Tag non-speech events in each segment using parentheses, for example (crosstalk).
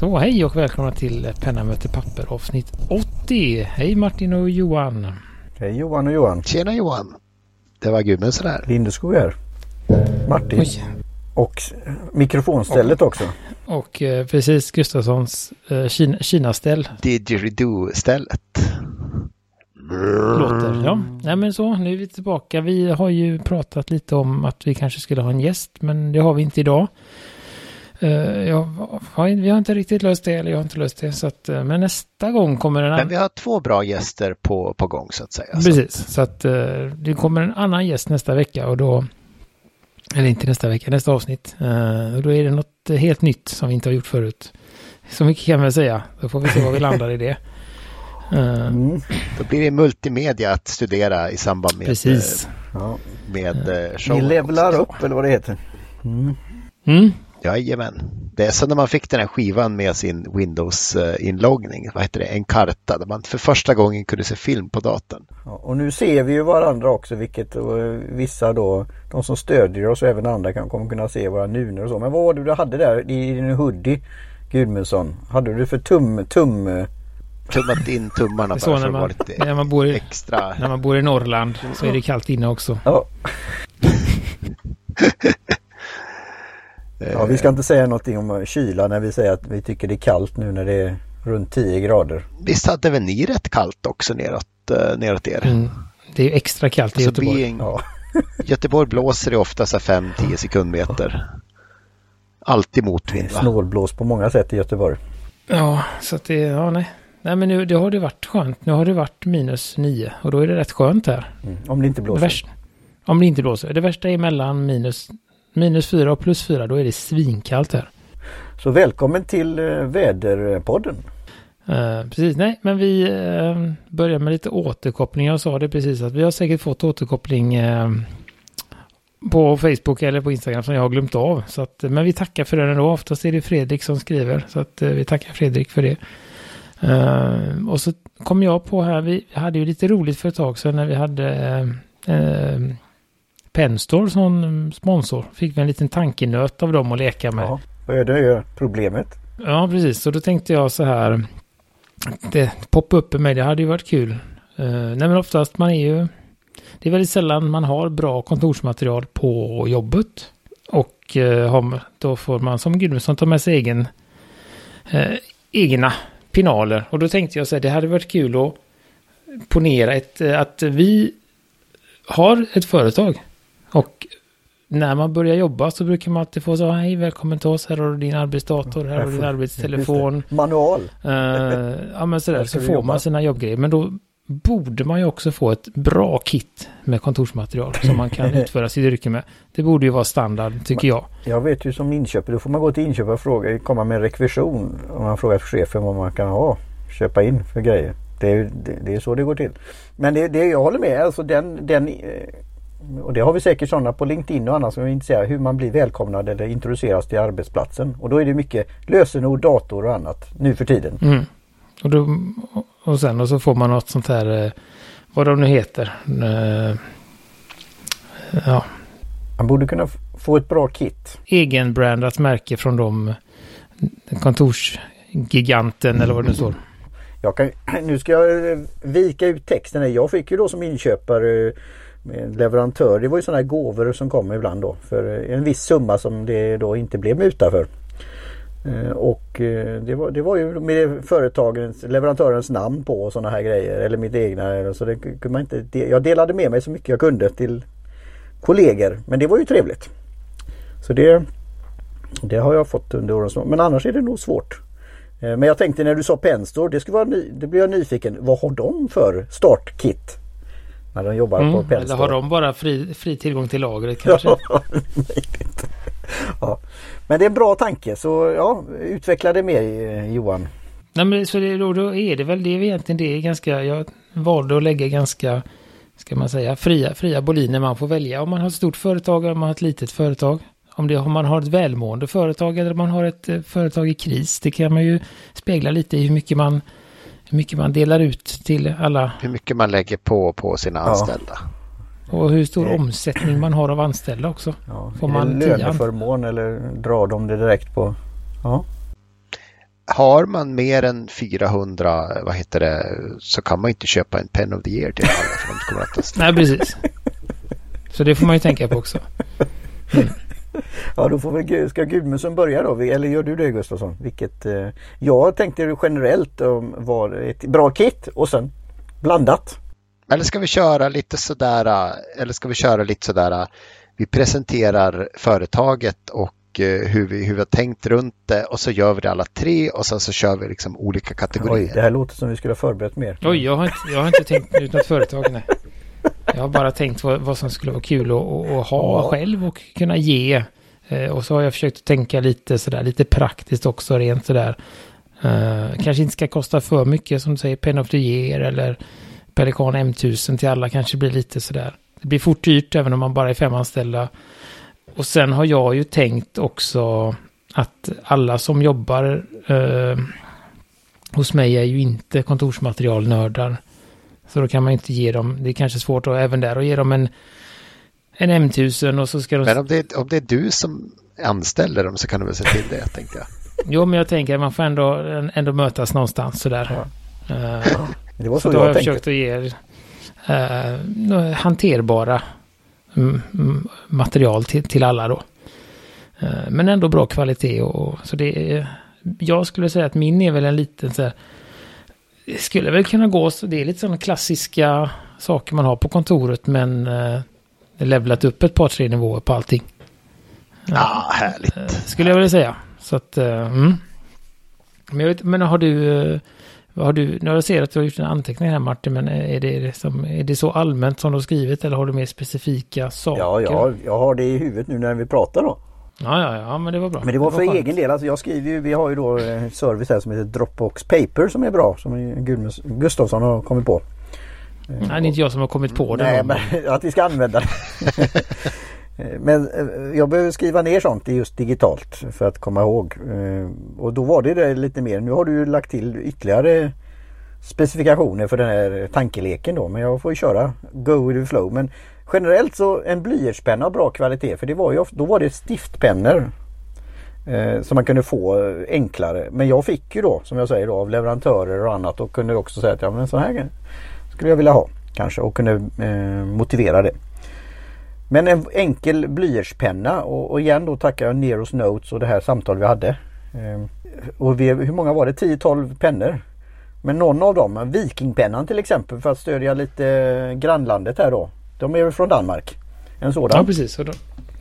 Så hej och välkomna till Penna möter papper avsnitt 80. Hej Martin och Johan. Hej Johan och Johan. Tjena Johan. Det var Gudmundsson här. Lindeskog här. Martin. Oj. Och mikrofonstället och, också. Och eh, precis Gustafssons eh, Kina, Kina-ställ. Didgeridoo-stället. Låter, ja. Nej men så, nu är vi tillbaka. Vi har ju pratat lite om att vi kanske skulle ha en gäst, men det har vi inte idag. Uh, jag vi har inte riktigt löst det, eller jag har inte löst det. Så att, uh, men nästa gång kommer en Men vi har två bra gäster på, på gång så att säga. Precis, så, så att uh, det kommer en annan gäst nästa vecka och då... Eller inte nästa vecka, nästa avsnitt. och då är det något helt nytt som vi inte har gjort förut. Så mycket kan jag säga. Då får vi se var vi landar i det. (laughs) Mm. Då blir det multimedia att studera i samband med, Precis. med showen. Ni levlar upp eller vad det heter. Mm. Mm. Jajamän. Det är som när man fick den här skivan med sin Windows-inloggning, vad heter det, en karta, där man för första gången kunde se film på datorn. Ja, och nu ser vi ju varandra också, vilket vissa då, de som stödjer oss och även andra kan, kommer kunna se våra nunor och så. Men vad var det du hade där i din hoodie, Gudmundsson? Hade du för tum, tum tummat in tummarna (laughs) så bara för att vara lite när man bor i, extra. När man bor i Norrland så är det kallt inne också. Ja. (laughs) (laughs) Ja, vi ska inte säga någonting om kyla när vi säger att vi tycker det är kallt nu när det är runt 10 grader. Visst hade väl ni rätt kallt också neråt, uh, neråt er? Mm. Det är extra kallt i alltså, Göteborg. En... Ja. (laughs) Göteborg blåser det ofta 5-10 sekundmeter. Alltid motvind. Snålblås på många sätt i Göteborg. Ja, så att det, ja nej. Nej men nu det har det varit skönt. Nu har det varit minus 9 och då är det rätt skönt här. Mm. Om det inte blåser. Det värsta, om det inte blåser. Det värsta är mellan minus minus fyra och plus fyra, då är det svinkallt här. Så välkommen till eh, Väderpodden. Uh, precis, nej, men vi uh, börjar med lite återkoppling. Jag sa det precis att vi har säkert fått återkoppling uh, på Facebook eller på Instagram som jag har glömt av. Så att, men vi tackar för det ändå. Oftast är det Fredrik som skriver. Så att vi tackar Fredrik för det. och så kom jag på här, vi hade ju lite roligt för ett tag sedan när vi hade Penstore som sponsor. Fick vi en liten tankenöt av dem att leka med. Ja, vad är det problemet? Ja, precis. Så då tänkte jag så här. Det poppade upp i mig. Det hade ju varit kul. Uh, nej, men oftast man är ju. Det är väldigt sällan man har bra kontorsmaterial på jobbet. Och uh, har, då får man som Gudmundsson ta med sig egen, uh, egna pinaler. Och då tänkte jag så här. Det hade varit kul att ponera ett, att vi har ett företag och när man börjar jobba så brukar man alltid få så hej välkommen till oss, här har du din arbetsdator, här har du din arbetstelefon. Manual. Uh, ja men sådär, så får man sina jobbgrejer. Men då borde man ju också få ett bra kit med kontorsmaterial som man kan (laughs) utföra sitt yrke med. Det borde ju vara standard tycker jag. Jag vet ju som inköpare, då får man gå till inköpare och fråga, komma med en rekvision. Om man frågar chefen vad man kan ha, köpa in för grejer. Det är, det, det är så det går till. Men det, det jag håller med, alltså den, den eh, och det har vi säkert sådana på LinkedIn och annat som är intresserade hur man blir välkomnad eller introduceras till arbetsplatsen. Och då är det mycket lösenord, dator och annat nu för tiden. Mm. Och, då, och sen och så får man något sånt här, eh, vad de nu heter. Eh, ja. Man borde kunna få ett bra kit. Egenbrandat märke från de kontorsgiganten eller vad det nu står. Kan, (clears throat) nu ska jag vika ut texten. Jag fick ju då som inköpare med en leverantör. Det var ju sådana här gåvor som kom ibland då för eh, en viss summa som det då inte blev muta för. Eh, och eh, det var, det var ju med företagens, leverantörens namn på och sådana här grejer. Eller mitt egna. Så det kunde man inte, jag delade med mig så mycket jag kunde till kollegor. Men det var ju trevligt. Så det, det har jag fått under årens Men annars är det nog svårt. Men jag tänkte när du sa Penstore, det, skulle vara ny, det blev jag nyfiken. Vad har de för startkit? När de jobbar mm, på Penstore. Eller har de bara fri, fri tillgång till lagret kanske? (laughs) ja. Men det är en bra tanke så ja, utveckla det mer Johan. Nej men så det, då, då är det väl det egentligen det är ganska, jag valde att lägga ganska, ska man säga, fria, fria boliner man får välja. Om man har ett stort företag eller om man har ett litet företag. Om, det, om man har ett välmående företag eller om man har ett eh, företag i kris. Det kan man ju spegla lite i hur mycket man hur mycket man delar ut till alla. Hur mycket man lägger på på sina anställda. Och hur stor omsättning man har av anställda också. Ja. Får man löneförmån eller drar de det direkt på? Ja. har man mer än 400, vad heter det, så kan man inte köpa en Pen of the Year till alla för de Nej, precis. Så det får man ju tänka på också. Mm. (laughs) Ja, då får väl, ska Gudmundsson börja då? Eller gör du det Gustafsson? Vilket, eh, jag tänkte generellt um, var ett bra kit och sen blandat. Eller ska vi köra lite sådär, eller ska vi köra lite sådär, vi presenterar företaget och Eh, hur vi, hur vi har tänkt runt det och så gör vi det alla tre och sen så kör vi liksom olika kategorier. Oj, det här låter som vi skulle ha förberett mer. Oj, jag har inte, jag har inte tänkt ut något företag. Nej. Jag har bara tänkt vad, vad som skulle vara kul att, att ha ja. själv och kunna ge. Eh, och så har jag försökt tänka lite sådär, lite praktiskt också rent sådär. Uh, kanske inte ska kosta för mycket som du säger, Pen of the Year eller Pelikan M1000 till alla kanske blir lite sådär. Det blir fort dyrt även om man bara är fem anställda. Och sen har jag ju tänkt också att alla som jobbar eh, hos mig är ju inte kontorsmaterialnördar. Så då kan man inte ge dem, det är kanske svårt att även där att ge dem en, en M1000 och så ska de... Men om det, om det är du som anställer dem så kan du väl se till det, tänkte jag. Jo, men jag tänker att man får ändå, ändå mötas någonstans sådär. Ja. Uh, det var så, så då jag har jag försökt att ge uh, hanterbara material till, till alla då. Eh, men ändå bra kvalitet och så det är, jag skulle säga att min är väl en liten så här, skulle väl kunna gå, så det är lite sådana klassiska saker man har på kontoret men eh, levlat upp ett par tre nivåer på allting. Ja, härligt. Eh, skulle jag vilja säga. Så att, eh, mm. Men, vet, men har du har du, nu har jag sett att du har gjort en anteckning här Martin, men är det, liksom, är det så allmänt som du har skrivit eller har du mer specifika saker? Ja, ja, jag har det i huvudet nu när vi pratar då. Ja, ja, ja, men det var bra. Men det var, det var för skönt. egen del. Alltså jag skriver ju, vi har ju då en service här som heter Dropbox Paper som är bra. Som Gustafsson har kommit på. Nej, det är inte jag som har kommit på det. Nej, men (laughs) att vi ska använda det. (laughs) Men eh, jag behöver skriva ner sånt just digitalt för att komma ihåg. Eh, och då var det, det lite mer. Nu har du lagt till ytterligare specifikationer för den här tankeleken då. Men jag får ju köra go with the flow. Men generellt så en blyertspenna av bra kvalitet. För det var ju, ofta då var det stiftpennor. Eh, som man kunde få eh, enklare. Men jag fick ju då som jag säger då av leverantörer och annat och kunde också säga att ja men så här skulle jag vilja ha. Kanske och kunde eh, motivera det. Men en enkel blyertspenna och, och igen då tackar jag Neros Notes och det här samtal vi hade. Eh, och vi, hur många var det? 10-12 pennor. Men någon av dem, Vikingpennan till exempel för att stödja lite eh, grannlandet här då. De är väl från Danmark. En sådan. Ja precis. De,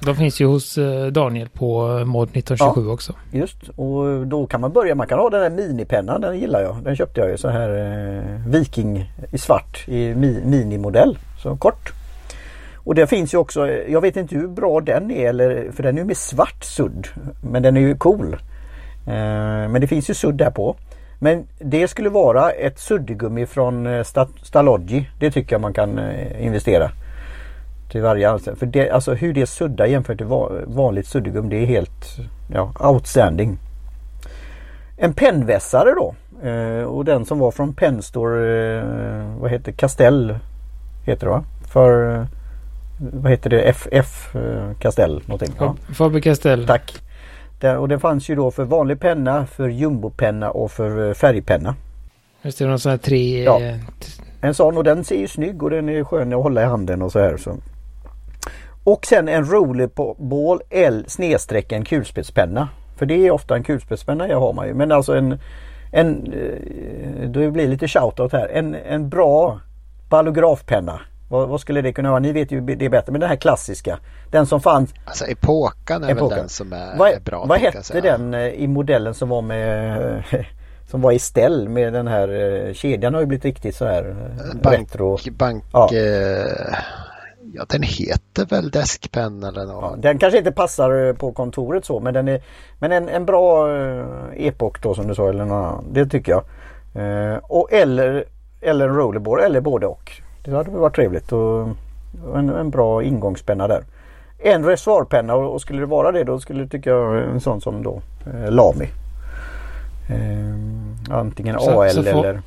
de finns ju hos eh, Daniel på eh, Mod 1927 ja, också. Just och då kan man börja. Man kan ha den här minipennan. Den gillar jag. Den köpte jag ju så här eh, Viking i svart i mi, minimodell. Så kort. Och det finns ju också, jag vet inte hur bra den är eller, för den är ju med svart sudd. Men den är ju cool. Eh, men det finns ju sudd där på. Men det skulle vara ett suddgummi från eh, Stalogi. Det tycker jag man kan eh, investera. Till varje anställd. För det, alltså hur det suddar jämfört till vanligt suddgummi det är helt ja, outstanding. En pennvässare då. och den som var från Penstore, vad heter Castell heter det va? För vad heter det, FF Castell eh, någonting. Ja. Faber Castell. Tack. Där, och det fanns ju då för vanlig penna, för jumbopenna och för eh, färgpenna. Just det, någon sån här tre... Ja. En sån och den ser ju snygg och den är skön att hålla i handen och så här. Så. Och sen en rollerball L snedstreck en kulspetspenna. För det är ofta en kulspetspenna jag har man ju. Men alltså en, en eh, då blir lite shoutout här. En, en bra ballografpenna. Vad, vad, skulle det kunna vara? Ni vet ju det bättre. Men den här klassiska. Den som fanns. Alltså epokan är Epokan. väl den som är, vad, är bra. Vad hette den eh, i modellen som var med (laughs) som var i ställ med den här eh, kedjan har ju blivit riktigt så här bank, retro. Bank, ja. Eh, ja den heter väl Deskpen eller något. Ja, den kanske inte passar på kontoret så men den är Men en, en bra epok då som du sa eller något, Det tycker jag. Eh, och eller Eller en rollerboard eller både och. Det hade varit trevligt och en, en bra ingångspenna där. En reservoarpenna och skulle det vara det då skulle jag tycka en sån som då eh, Lamy. Eh, antingen så, AL så får, eller...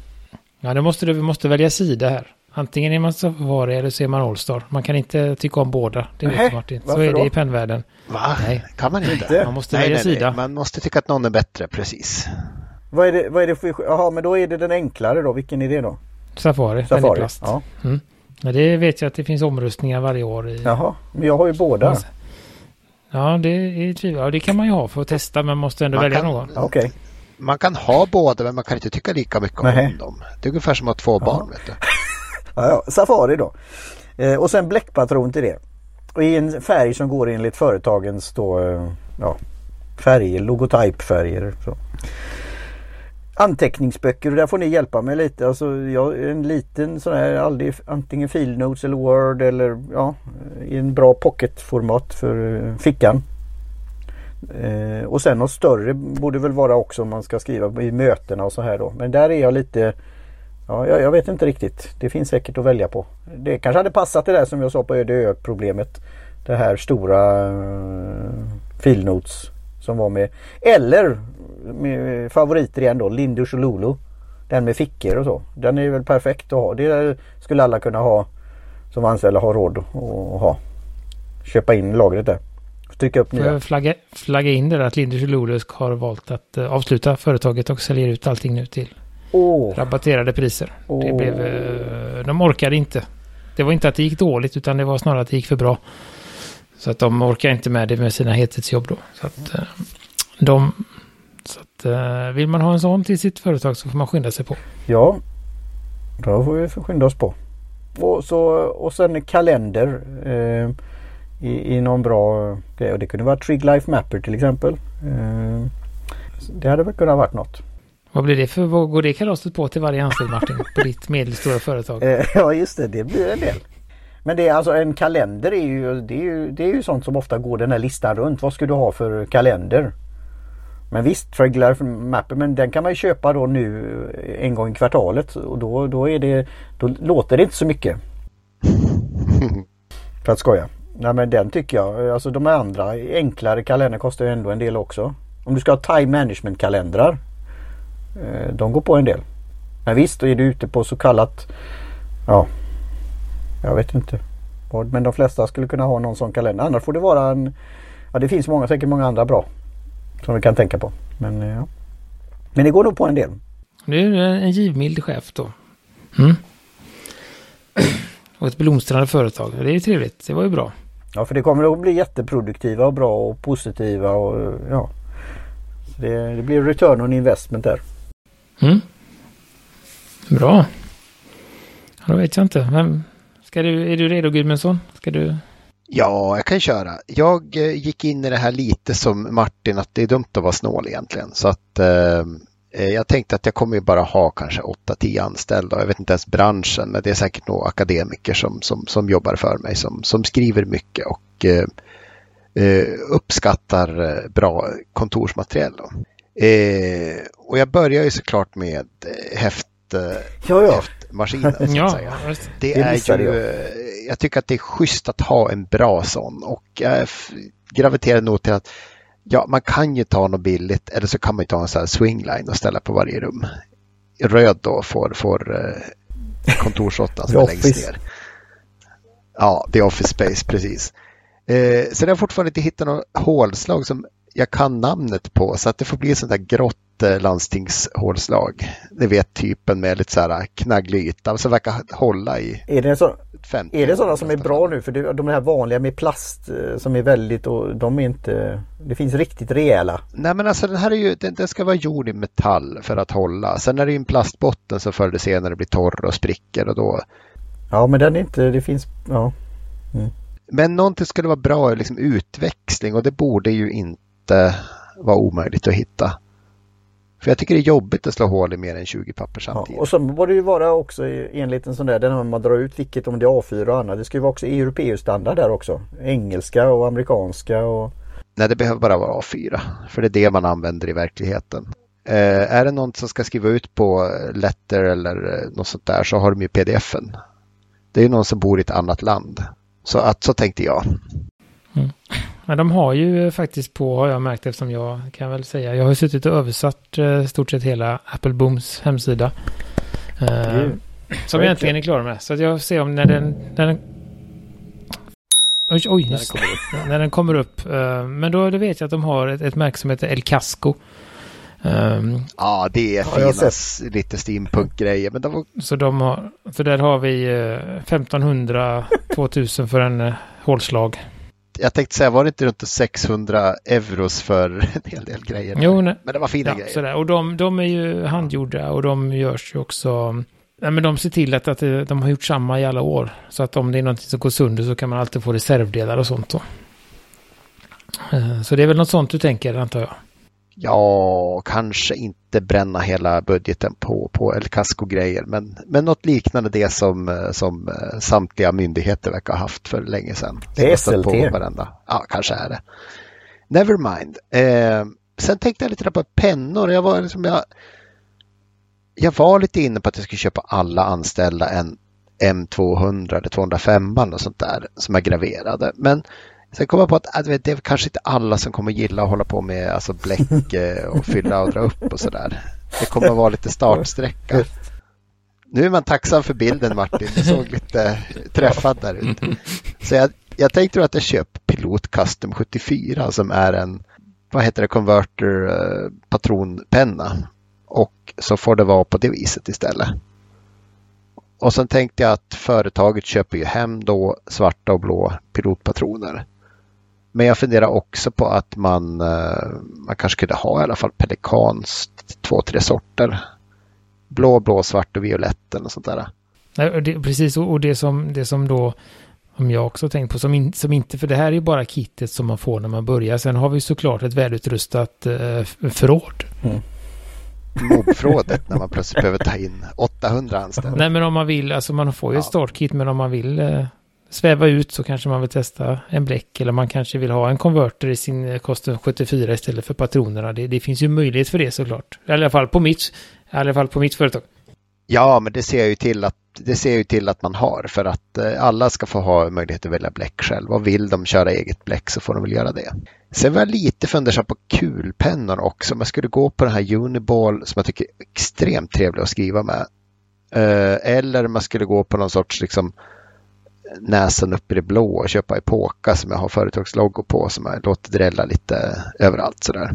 Ja, det måste du måste välja sida här. Antingen är man Safari eller så är man Allstar. Man kan inte tycka om båda. Det vet du Martin. Så är det i pennvärlden. Va? Nej. Kan man inte? Man måste nej, välja nej, sida. Man måste tycka att någon är bättre, precis. Vad är det, vad är det för... Jaha, men då är det den enklare då. Vilken är det då? Safari, Safari. den är plast. Ja. Mm. Men det vet jag att det finns omröstningar varje år i. Jaha, men jag har ju båda. Ja, det är tvivel. Ja, det kan man ju ha för att testa men måste ändå Man välja kan- någon. Okej. Man kan ha båda men man kan inte tycka lika mycket om Nej. dem. Det är ungefär som att ha två barn. Vet du. (laughs) Ja, ja. Safari då. Eh, och sen bläckpatron till det. Och i en färg som går enligt företagens då, eh, ja, färger, logotypfärger. Så. Anteckningsböcker och där får ni hjälpa mig lite. Alltså, jag, en liten sån här, aldrig, antingen filnotes eller word eller ja, i en bra pocketformat för eh, fickan. Eh, och sen något större borde väl vara också om man ska skriva i mötena och så här då. Men där är jag lite Ja, jag, jag vet inte riktigt. Det finns säkert att välja på. Det kanske hade passat det där som jag sa på Öde ö problemet. Det här stora uh, filnotes som var med. Eller med favoriter igen då, Lindus och Lulu. Den med fickor och så. Den är väl perfekt att ha. Det skulle alla kunna ha som anställda ha råd att ha. Köpa in lagret där. Trycka upp nya. flagga, flagga in det där att Lindus och Lulu har valt att eh, avsluta företaget och säljer ut allting nu till Åh, rabatterade priser. Det Åh. blev, eh, de orkade inte. Det var inte att det gick dåligt utan det var snarare att det gick för bra. Så att de orkar inte med det med sina heltidsjobb då. Så att eh, de... Så att eh, vill man ha en sån till sitt företag så får man skynda sig på. Ja, då får vi skynda oss på. Och, så, och sen kalender eh, i, i någon bra grej. Och det kunde vara Trig Life Mapper till exempel. Eh, det hade väl kunnat varit något. Vad blir det för, vad går det kalaset på till varje anställd Martin? På ditt medelstora företag? (laughs) Eh, ja just det, det blir en del. Men det är alltså en kalender är ju, det är ju, det är ju sånt som ofta går den här listan runt. Vad ska du ha för kalender? Men visst, Trig Life Mapper, men den kan man ju köpa då nu en gång i kvartalet. Och då, då, är det, då låter det inte så mycket. (laughs) För att skoja. Nej men den tycker jag. Alltså de andra enklare kalendrar kostar ju ändå en del också. Om du ska ha time management kalendrar. Eh, De går på en del. Men visst, då är du ute på så kallat Ja Jag vet inte. Men de flesta skulle kunna ha någon sån kalender. Annars får det vara en Ja det finns många, säkert många andra bra. Som vi kan tänka på. Men eh, ja. Men det går nog på en del. Det är ju en givmild chef då. Mm. Och ett blomstrande företag. Det är ju trevligt. Det var ju bra. Ja för det kommer att bli jätteproduktiva och bra och positiva och ja. Så det, det blir return on investment där. Mm. Bra. Ja, då vet jag inte. Vem, ska du, är du redo Gudmundsson? Ska du? Ja, jag kan köra. Jag eh, gick in i det här lite som Martin att det är dumt att vara snål egentligen. Så att eh, eh jag tänkte att jag kommer ju bara ha kanske 8-10 anställda. Jag vet inte ens branschen, men det är säkert nog akademiker som, som, som jobbar för mig som, som skriver mycket och eh, eh uppskattar bra kontorsmaterial. Då. Eh, och jag börjar ju såklart med eh, häft, eh, Ja ja. häftmaskinen. Så att (laughs) Ja, säga. Det, Det är ju, jag. eh, jag tycker att det är schysst att ha en bra sån och jag graviterar nog till att ja, man kan ju ta något billigt eller så kan man ju ta en sån här swingline och ställa på varje rum. Röd då får, får kontorsåttan som (laughs) är längst ner. Ja, The Office Space, precis. Eh, sen har jag fortfarande inte hittat något hålslag som jag kan namnet på så att det får bli sånt där grått eh, landstingshålslag. Ni vet typen med lite så här knagglig yta som verkar hålla i Är det, så, 50 är det sådana som är bra nu? För det, de här vanliga med plast eh, som är väldigt och de är inte Det finns riktigt rejäla. Nej men alltså den här är ju, den, den ska vara gjord i metall för att hålla. Sen är det ju en plastbotten som förr eller senare blir torr och spricker och då. Ja men den är inte, det finns, ja. Men någonting skulle vara bra är liksom utväxling och det borde ju inte vara omöjligt att hitta. För jag tycker det är jobbigt att slå hål i mer än 20 papper ja. samtidigt. Och så borde det ju vara också enligt en sån där, den man drar ut vilket om det är A4 och annat. Det ska ju vara också EU-standard där också. Engelska och amerikanska och Nej, det behöver bara vara A4. För det är det man använder i verkligheten. Eh, är det någon som ska skriva ut på Letter eller eh, något sånt där så har de ju pdf-en. Det är ju någon som bor i ett annat land. Så att så tänkte jag. Men de har ju faktiskt på, har jag märkt eftersom jag kan väl säga, jag har suttit och översatt eh, stort sett hela Apple Booms hemsida. Eh, Mm. som jag äntligen är klar med. Så att jag ser om när den, när den Oj, oj, När den kommer upp. (laughs) när den kommer upp. Eh, men då, då vet jag att de har ett, ett märke som heter El Casco. Um, ja, det är fina lite steampunk-grejer. Men de så de har, för där har vi eh, 1500, 2000 för en hålslag. Jag tänkte säga, var det inte runt 600 euros för (laughs) en hel del grejer? Jo, nej. Men det var fina Ja, grejer. sådär. Och de, de är ju handgjorda och de görs ju också... Nej, men de ser till att, att de har gjort samma i alla år. Så att om det är någonting som går sönder så kan man alltid få reservdelar och sånt då. Eh, Så det är väl något sånt du tänker antar jag. Ja, kanske inte bränna hela budgeten på, på El Casco-grejer, men, men något liknande det som, eh, som eh, samtliga myndigheter verkar ha haft för länge sedan. Det är SLT. På varenda. Ja, kanske är det. Nevermind. Eh, sen tänkte jag lite på pennor. Jag var, liksom, jag, jag var lite inne på att jag skulle köpa alla anställda en M200 eller 205 och sånt där som är graverade. Men Sen kom jag på att vet, det är kanske inte alla som kommer gilla att hålla på med alltså, bläck (laughs) eh, och fylla och dra upp och sådär. Det kommer att vara lite startsträcka. Nu är man tacksam för bilden Martin, du såg lite träffad där ute. (laughs) Så jag, jag tänkte att jag köper Pilot Custom 74 som är en, vad heter det, converter eh, patronpenna. Och så får det vara på det viset istället. Och sen tänkte jag att företaget köper ju hem då svarta och blå pilotpatroner. Men jag funderar också på att man, eh, man kanske kunde ha i alla fall pelikans två, tre sorter. Blå, blå, svart och violett eller sånt där. Nej, och det, precis, och det som, det som då, om jag också tänkt på, som, in, som inte, för det här är ju bara kittet som man får när man börjar. Sen har vi såklart ett välutrustat eh, förråd. Mobbförrådet när man plötsligt behöver ta in 800 anställda. Nej, men om man vill, alltså man får ju ett Ja. startkit, men om man vill eh, sväva ut så kanske man vill testa en bläck eller man kanske vill ha en konverter i sin Custom 74 istället för patronerna. Det, det finns ju möjlighet för det såklart. I alla fall på mitt, i alla fall på mitt företag. Ja, men det ser jag ju till att det ser jag ju till att man har för att eh, alla ska få ha möjlighet att välja bläck själv. Och vill de köra eget bläck så får de väl göra det. Sen var jag lite fundersam på kulpennor också. Om jag skulle gå på den här Uniball som jag tycker är extremt trevlig att skriva med. Eh, eller om jag skulle gå på någon sorts liksom näsan upp i det blå och köpa Epoca som jag har företagslogo på som jag låter drälla lite överallt sådär.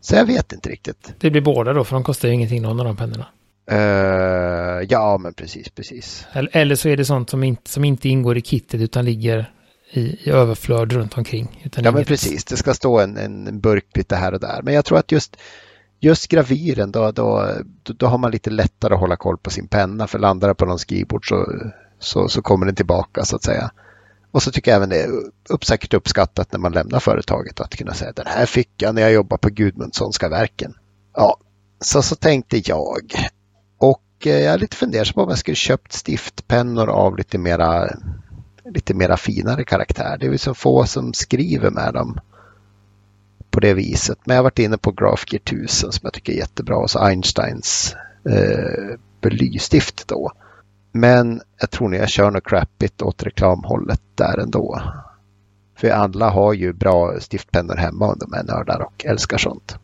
Så jag vet inte riktigt. Det blir båda då, för de kostar ju ingenting någon av de pennorna. Eh, ja, men precis, precis. Eller, eller så är det sånt som inte, som inte ingår i kittet utan ligger i, i överflöd runt omkring. Ja men precis, det ska stå en, en burk lite här och där. Men jag tror att just, just gravyren då, då, då, då har man lite lättare att hålla koll på sin penna. För landar det på någon skrivbord så, så, så kommer den tillbaka så att säga. Och så tycker jag även det är upp, säkert uppskattat när man lämnar företaget att kunna säga den här fick jag när jag jobbade på Gudmundssonska verken. Ja, så, så tänkte jag. Och eh, jag är lite fundersam på om jag skulle köpt stiftpennor av lite mera lite mera finare karaktär. Det är ju så få som skriver med dem på det viset. Men jag har varit inne på Grafgear 1000 som jag tycker är jättebra och så Einsteins eh, blystift då. Men jag tror nog jag kör något crappigt åt reklamhållet där ändå. För alla har ju bra stiftpennor hemma om de är nördar och älskar sånt.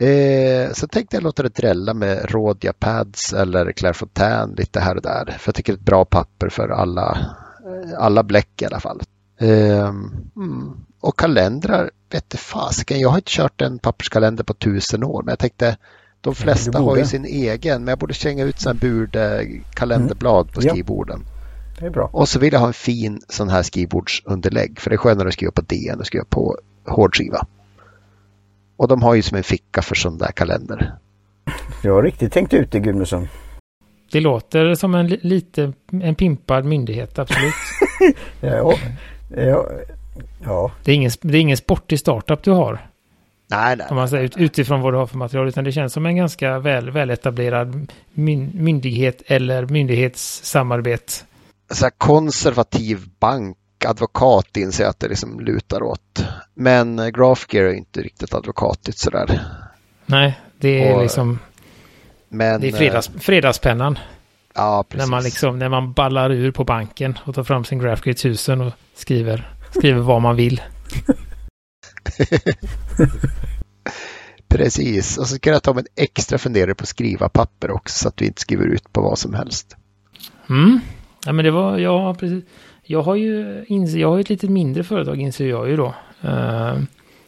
Eh, så tänkte jag låta det drälla med Rodia Pads eller Clairefontaine lite här och där. För jag tycker det är ett bra papper för alla, eh, alla bläck i alla fall. Eh, mm. Och kalendrar, vet du fasiken, jag har inte kört en papperskalender på tusen år. Men jag tänkte, de flesta har ju sin egen. Men jag borde slänga ut sådana burde kalenderblad på Ja. skrivborden. Det är bra. Och så vill jag ha en fin sån här skrivbordsunderlägg. För det är skönare att skriva på DN än att skriva på hårdskiva. Och de har ju som en ficka för sån där kalender. Jag har riktigt tänkt ut det Gudmundsson. Det låter som en li- lite, en pimpad myndighet, absolut. Ja, (laughs) ja, ja. det, är ingen, det är ingen sportig startup du har. Nej, nej. Om man säger ut, utifrån vad du har för material. Utan det känns som en ganska väl, väletablerad myn, myndighet eller myndighetssamarbete. Så här konservativ bank, advokat inser jag att det liksom lutar åt. Men Grafgear är inte riktigt advokatigt sådär. Nej, det är Och, liksom Men, det är fredags, fredagspennan. eh, Ja, precis. När man, liksom, när man ballar ur på banken och tar fram sin Graphgate 1000 och skriver, skriver vad man vill. (laughs) (laughs) Precis, och så kan jag ta mig en extra funderare på att skriva papper också så att vi inte skriver ut på vad som helst. Mm. Ja, men det var, ja, precis. Jag har ju, jag har ett lite mindre företag inser jag ju då. Uh,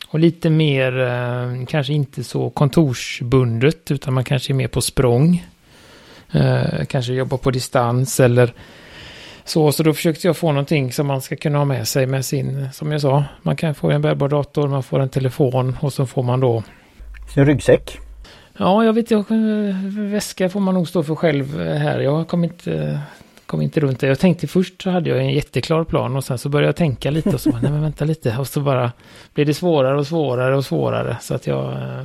Och lite mer, uh, kanske inte så kontorsbundet, utan man kanske är mer på språng. Uh, kanske jobbar på distans eller så. Så då försökte jag få någonting som man ska kunna ha med sig med sin, som jag sa, man kan få en bärbar dator, man får en telefon och så får man då... Sin ryggsäck? Ja, jag vet inte, väska får man nog stå för själv här. Jag kommer inte kom inte runt det. Jag tänkte först så hade jag en jätteklar plan och sen så började jag tänka lite och så nej men vänta lite. Och så bara blev det svårare och svårare och svårare. Så att jag... Eh,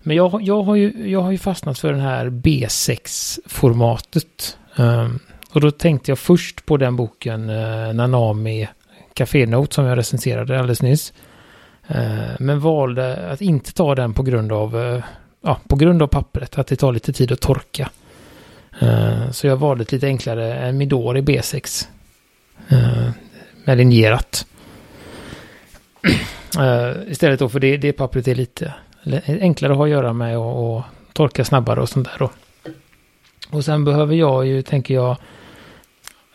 men jag, jag, har, ju, jag har ju fastnat för den här B6-formatet. Um, och då tänkte jag först på den boken eh, Nanami Café Note som jag recenserade alldeles nyss. Eh, men valde att inte ta den på grund av, eh, ja, på grund av pappret, att det tar lite tid att torka. Eh, så jag valde ett lite enklare en Midori B6. Med linjerat. Uh, istället då för det, det pappret är lite eh, enklare att ha att göra med och, och torka snabbare och sånt där då. Och sen behöver jag ju, tänker jag,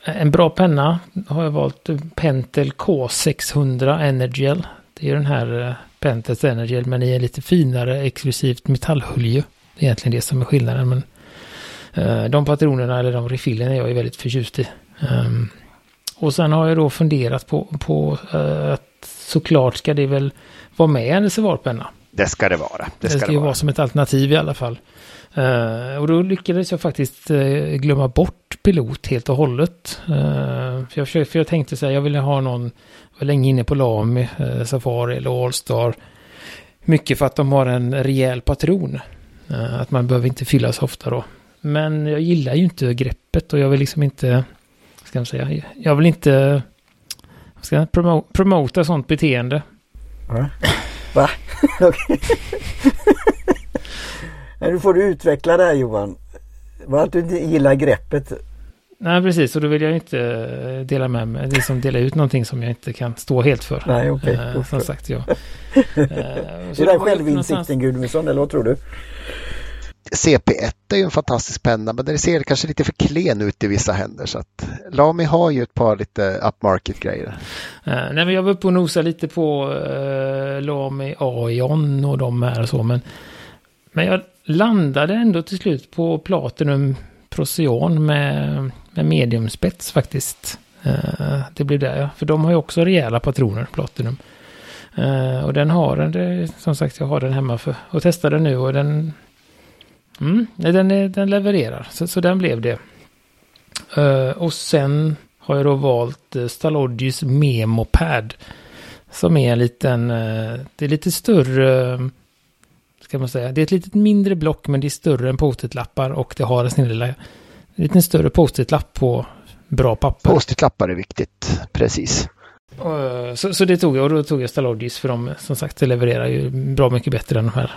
en bra penna har jag valt Pentel K600 Energel. Det är den här Pentels Energel men i en lite finare exklusivt metallhölje. Det är egentligen det som är skillnaden. Men Eh, de patronerna eller de refillerna är jag är väldigt förtjust i. Um, och sen har jag då funderat på, på uh, att såklart ska det väl vara med en reservoarpenna. Det ska det vara. Det ska, det ska det vara. vara som ett alternativ i alla fall. Uh, och då lyckades jag faktiskt uh, glömma bort pilot helt och hållet. Uh, för, jag försökte, för jag tänkte så här, jag ville ha någon, var länge inne på Lami, Safari eller Allstar. Mycket för att de har en rejäl patron. att man behöver inte fylla så ofta då. Men jag gillar ju inte greppet och jag vill liksom inte, ska man säga, jag vill inte ska jag promo promota sånt beteende. Va? Va? (laughs) (laughs) Nu får du utveckla det här Johan. Var att du inte gillar greppet. Nej, precis. Och då vill jag inte dela med mig, liksom dela ut någonting som jag inte kan stå helt för. Nej, okej. Okay. Uh, som sagt, ja. (laughs) uh, är det självinsikten Gudmundsson, eller vad tror du? CP1 är ju en fantastisk penna men den ser kanske lite för klen ut i vissa händer. Så att Lamy har ju ett par lite upmarket grejer. Uh, nej men jag var uppe och nosade lite på uh, Lamy Aion och de här och så. Men, men jag landade ändå till slut på Platinum Procyon med, med mediumspets faktiskt. Uh, det blev det, ja. För de har ju också rejäla patroner, Platinum. Uh, och den har den, som sagt jag har den hemma för och testar den nu och den Mm, den, den levererar, så, så den blev det. Uh, och sen har jag då valt uh, Stalogis Memopad. Som är en liten, uh, det är lite större, ska man säga, det är ett lite mindre block men det är större än post-it-lappar och det har en sån lilla, lite större post-it-lapp på bra papper. Post-it-lappar är viktigt, precis. Uh, så, så det tog jag och då tog jag Stalogis för de som sagt levererar ju bra mycket bättre än de här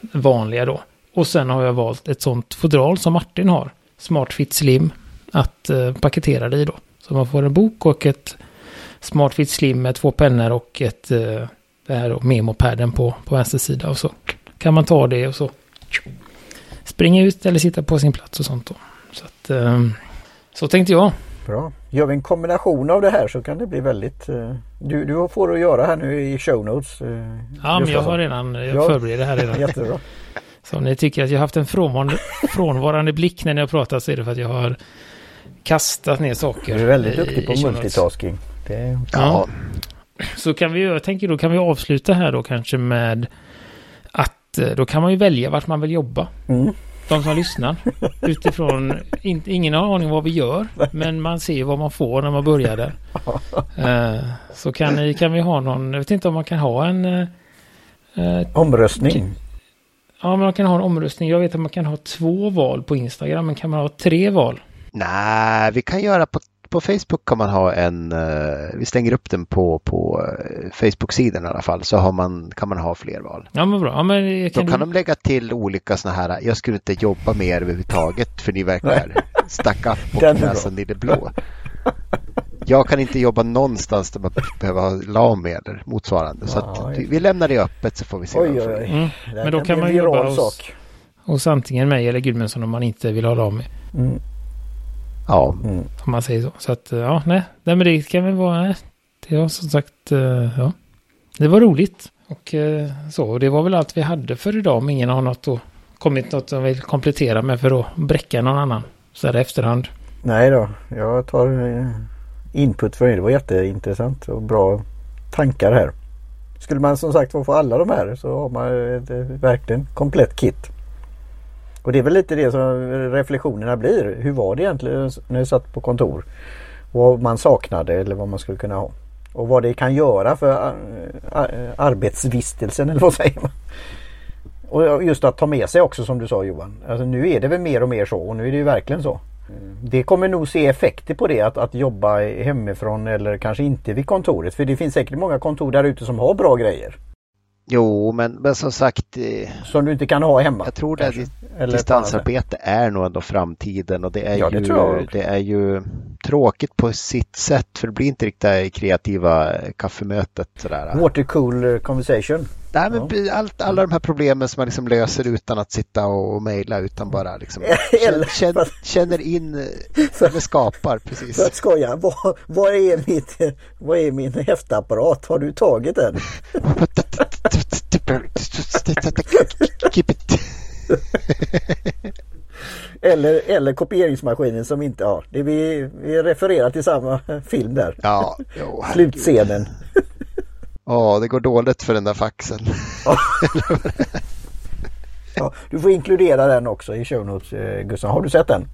vanliga då. Och sen har jag valt ett sånt fodral som Martin har. SmartFit Slim. Att eh, paketera det i då. Så man får en bok och ett SmartFit Slim med två pennor och ett eh, det här då, memopadden på, på vänster sida. Och så kan man ta det och så springa ut eller sitta på sin plats och sånt då. Så, att, eh, så tänkte jag. Bra. Gör vi en kombination av det här så kan det bli väldigt... Eh, du, du får att göra här nu i show notes. Eh, ja, men jag har redan, jag ja. förbereder här redan. (laughs) Jättebra. Så om ni tycker att jag har haft en frånvarande, frånvarande blick när ni har pratat så är det för att jag har kastat ner saker. Du är väldigt duktig på multitasking. Det... Ja. Så kan vi, jag tänker då kan vi avsluta här då kanske med att eh, då kan man ju välja vart man vill jobba. Mm. De som lyssnar. Utifrån, in, ingen har aning vad vi gör. Men man ser vad man får när man börjar där. Uh, (laughs) så kan, ni, kan vi ha någon, jag vet inte om man kan ha en... Uh, Omröstning. Ja, man kan ha en omröstning. Jag vet att man kan ha två val på Instagram, men kan man ha tre val? Nej, vi kan göra på, på Facebook kan man ha en, uh, vi stänger upp den på, på uh, Facebook-sidan i alla fall, så har man, kan man ha fler val. Ja, men bra. Ja, men kan Då kan du... de lägga till olika sådana här, jag skulle inte jobba med er överhuvudtaget för ni verkar stack upp och (laughs) näsan i det blå. Jag kan inte jobba någonstans där man behöver ha LAMI eller motsvarande. Så att vi lämnar det öppet så får vi se. Oj, oj, oj. Mm. Men då kan man jobba hos, hos antingen mig eller Gudmundsson om man inte vill ha LAMI. Mm. Ja. Mm. Om man säger så. Så att ja, nej. nej men det kan väl vara, nej. Det har som sagt, uh, ja. det var roligt. Och eh, så, och det var väl allt vi hade för idag om ingen har något då, kommit något som vill komplettera med för att bräcka någon annan. Så här i efterhand. Nej då, jag tar eh, input för det. Det var jätteintressant och bra tankar här. Skulle man som sagt få alla de här så har man ett, verkligen komplett kit. Och det är väl lite det som reflektionerna blir. Hur var det egentligen när jag satt på kontor? Vad man saknade eller vad man skulle kunna ha. Och vad det kan göra för eh, eh, arbetsvistelsen eller vad säger man? Och just att ta med sig också som du sa Johan. Alltså nu är det väl mer och mer så och nu är det ju verkligen så. Det kommer nog se effekter på det att, att jobba hemifrån eller kanske inte vid kontoret. För det finns säkert många kontor där ute som har bra grejer. Jo, men, men som sagt. Eh, som du inte kan ha hemma. Jag tror att distansarbete är nog ändå framtiden och det är, ja, det ju, det är ju tråkigt på sitt sätt för det blir inte riktigt det kreativa kaffemötet. Sådär. Watercool conversation. Nej, men ja. allt, alla de här problemen som man liksom löser utan att sitta och mejla utan bara liksom (laughs) eller, känner, känner in eller skapar. Precis. För att skoja, vad, vad, är mitt, vad är min häftapparat? Har du tagit den? (laughs) Keep it. (laughs) eller, eller kopieringsmaskinen som inte har. Det vi, vi refererar till samma film där. Ja, jo, Slutscenen. (laughs) Ja, det går dåligt för den där faxen. (laughs) ja, du får inkludera den också i show notes, eh, Gustav. Har du sett den?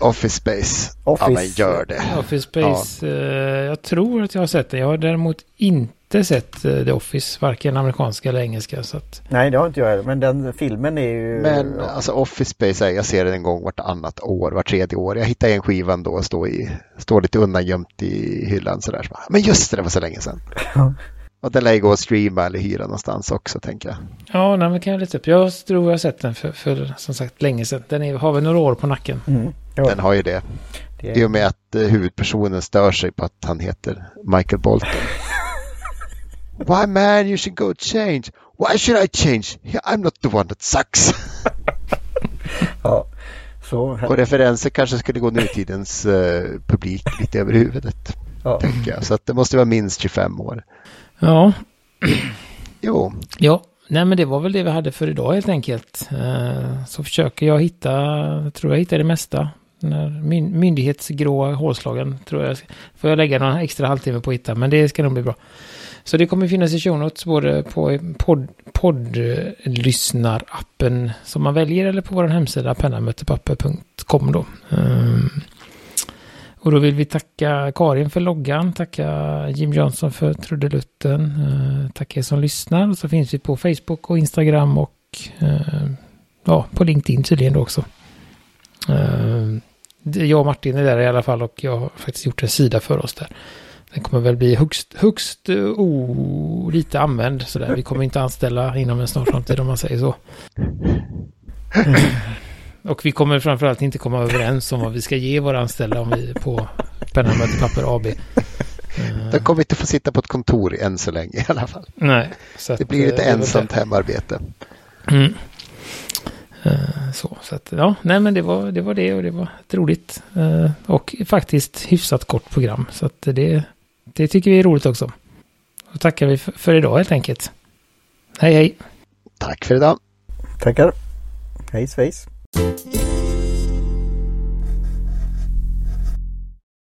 Office Space. Office, ja, men gör det. Office Space. Ja. Eh, jag tror att jag har sett den. Jag har däremot inte sett eh, The Office, varken amerikanska eller engelska. Så att... Nej, det har inte jag heller. Men den filmen är ju... Men alltså Office Space, jag ser den en gång vartannat år, var tredje år. Jag hittar en skivan då och står, i, står lite undangömt i hyllan sådär. Men just det, det var så länge sedan. (laughs) Och den lär ju gå att streama eller hyra någonstans också tänker jag. Ja, nej, men kan jag leta upp. Jag tror jag har sett den för, för som sagt länge sedan. Den är, har väl några år på nacken. Mm. Den har ju det. det är... I och med att uh, huvudpersonen stör sig på att han heter Michael Bolton. Why man you should go change? Why should I change? I'm not the one that sucks. (laughs) ja, så... Och referenser kanske skulle gå nutidens uh, publik lite över huvudet. Ja. Tänker jag. Så att det måste vara minst 25 år. Ja. (clears throat) Jo. Ja, nej men det var väl det vi hade för idag helt enkelt. Eh, så försöker jag hitta, tror jag hittar det mesta. Den här myndighetsgrå hålslagen tror jag. Får jag lägga någon extra halvtimme på att hitta, men det ska nog bli bra. Så det kommer finnas i show notes både på poddlyssnarappen podd som man väljer eller på vår hemsida pennamötepapper.com då. Um, och då vill vi tacka Karin för loggan, tacka Jim Johnson för trudelutten, uh, tacka er som lyssnar. Och så finns vi på Facebook och Instagram och uh, ja, på LinkedIn tydligen då också. Uh, jag och Martin är där i alla fall och jag har faktiskt gjort en sida för oss där. Den kommer väl bli högst, högst oh, lite använd sådär. Vi kommer inte anställa inom en snar framtid om man säger så. (laughs) Och vi kommer framförallt inte komma överens om vad vi ska ge våra anställda om vi på Penna Papper AB. (laughs) De kommer inte få sitta på ett kontor än så länge i alla fall. Nej. Så det blir lite det ensamt hemarbete. Mm. Eh, så, så att, ja, nej men det var, det var det och det var ett roligt eh, och faktiskt hyfsat kort program. Så att det, det tycker vi är roligt också. Då tackar vi för, idag helt enkelt. Hej hej! Tack för idag! Tackar! Hej svejs!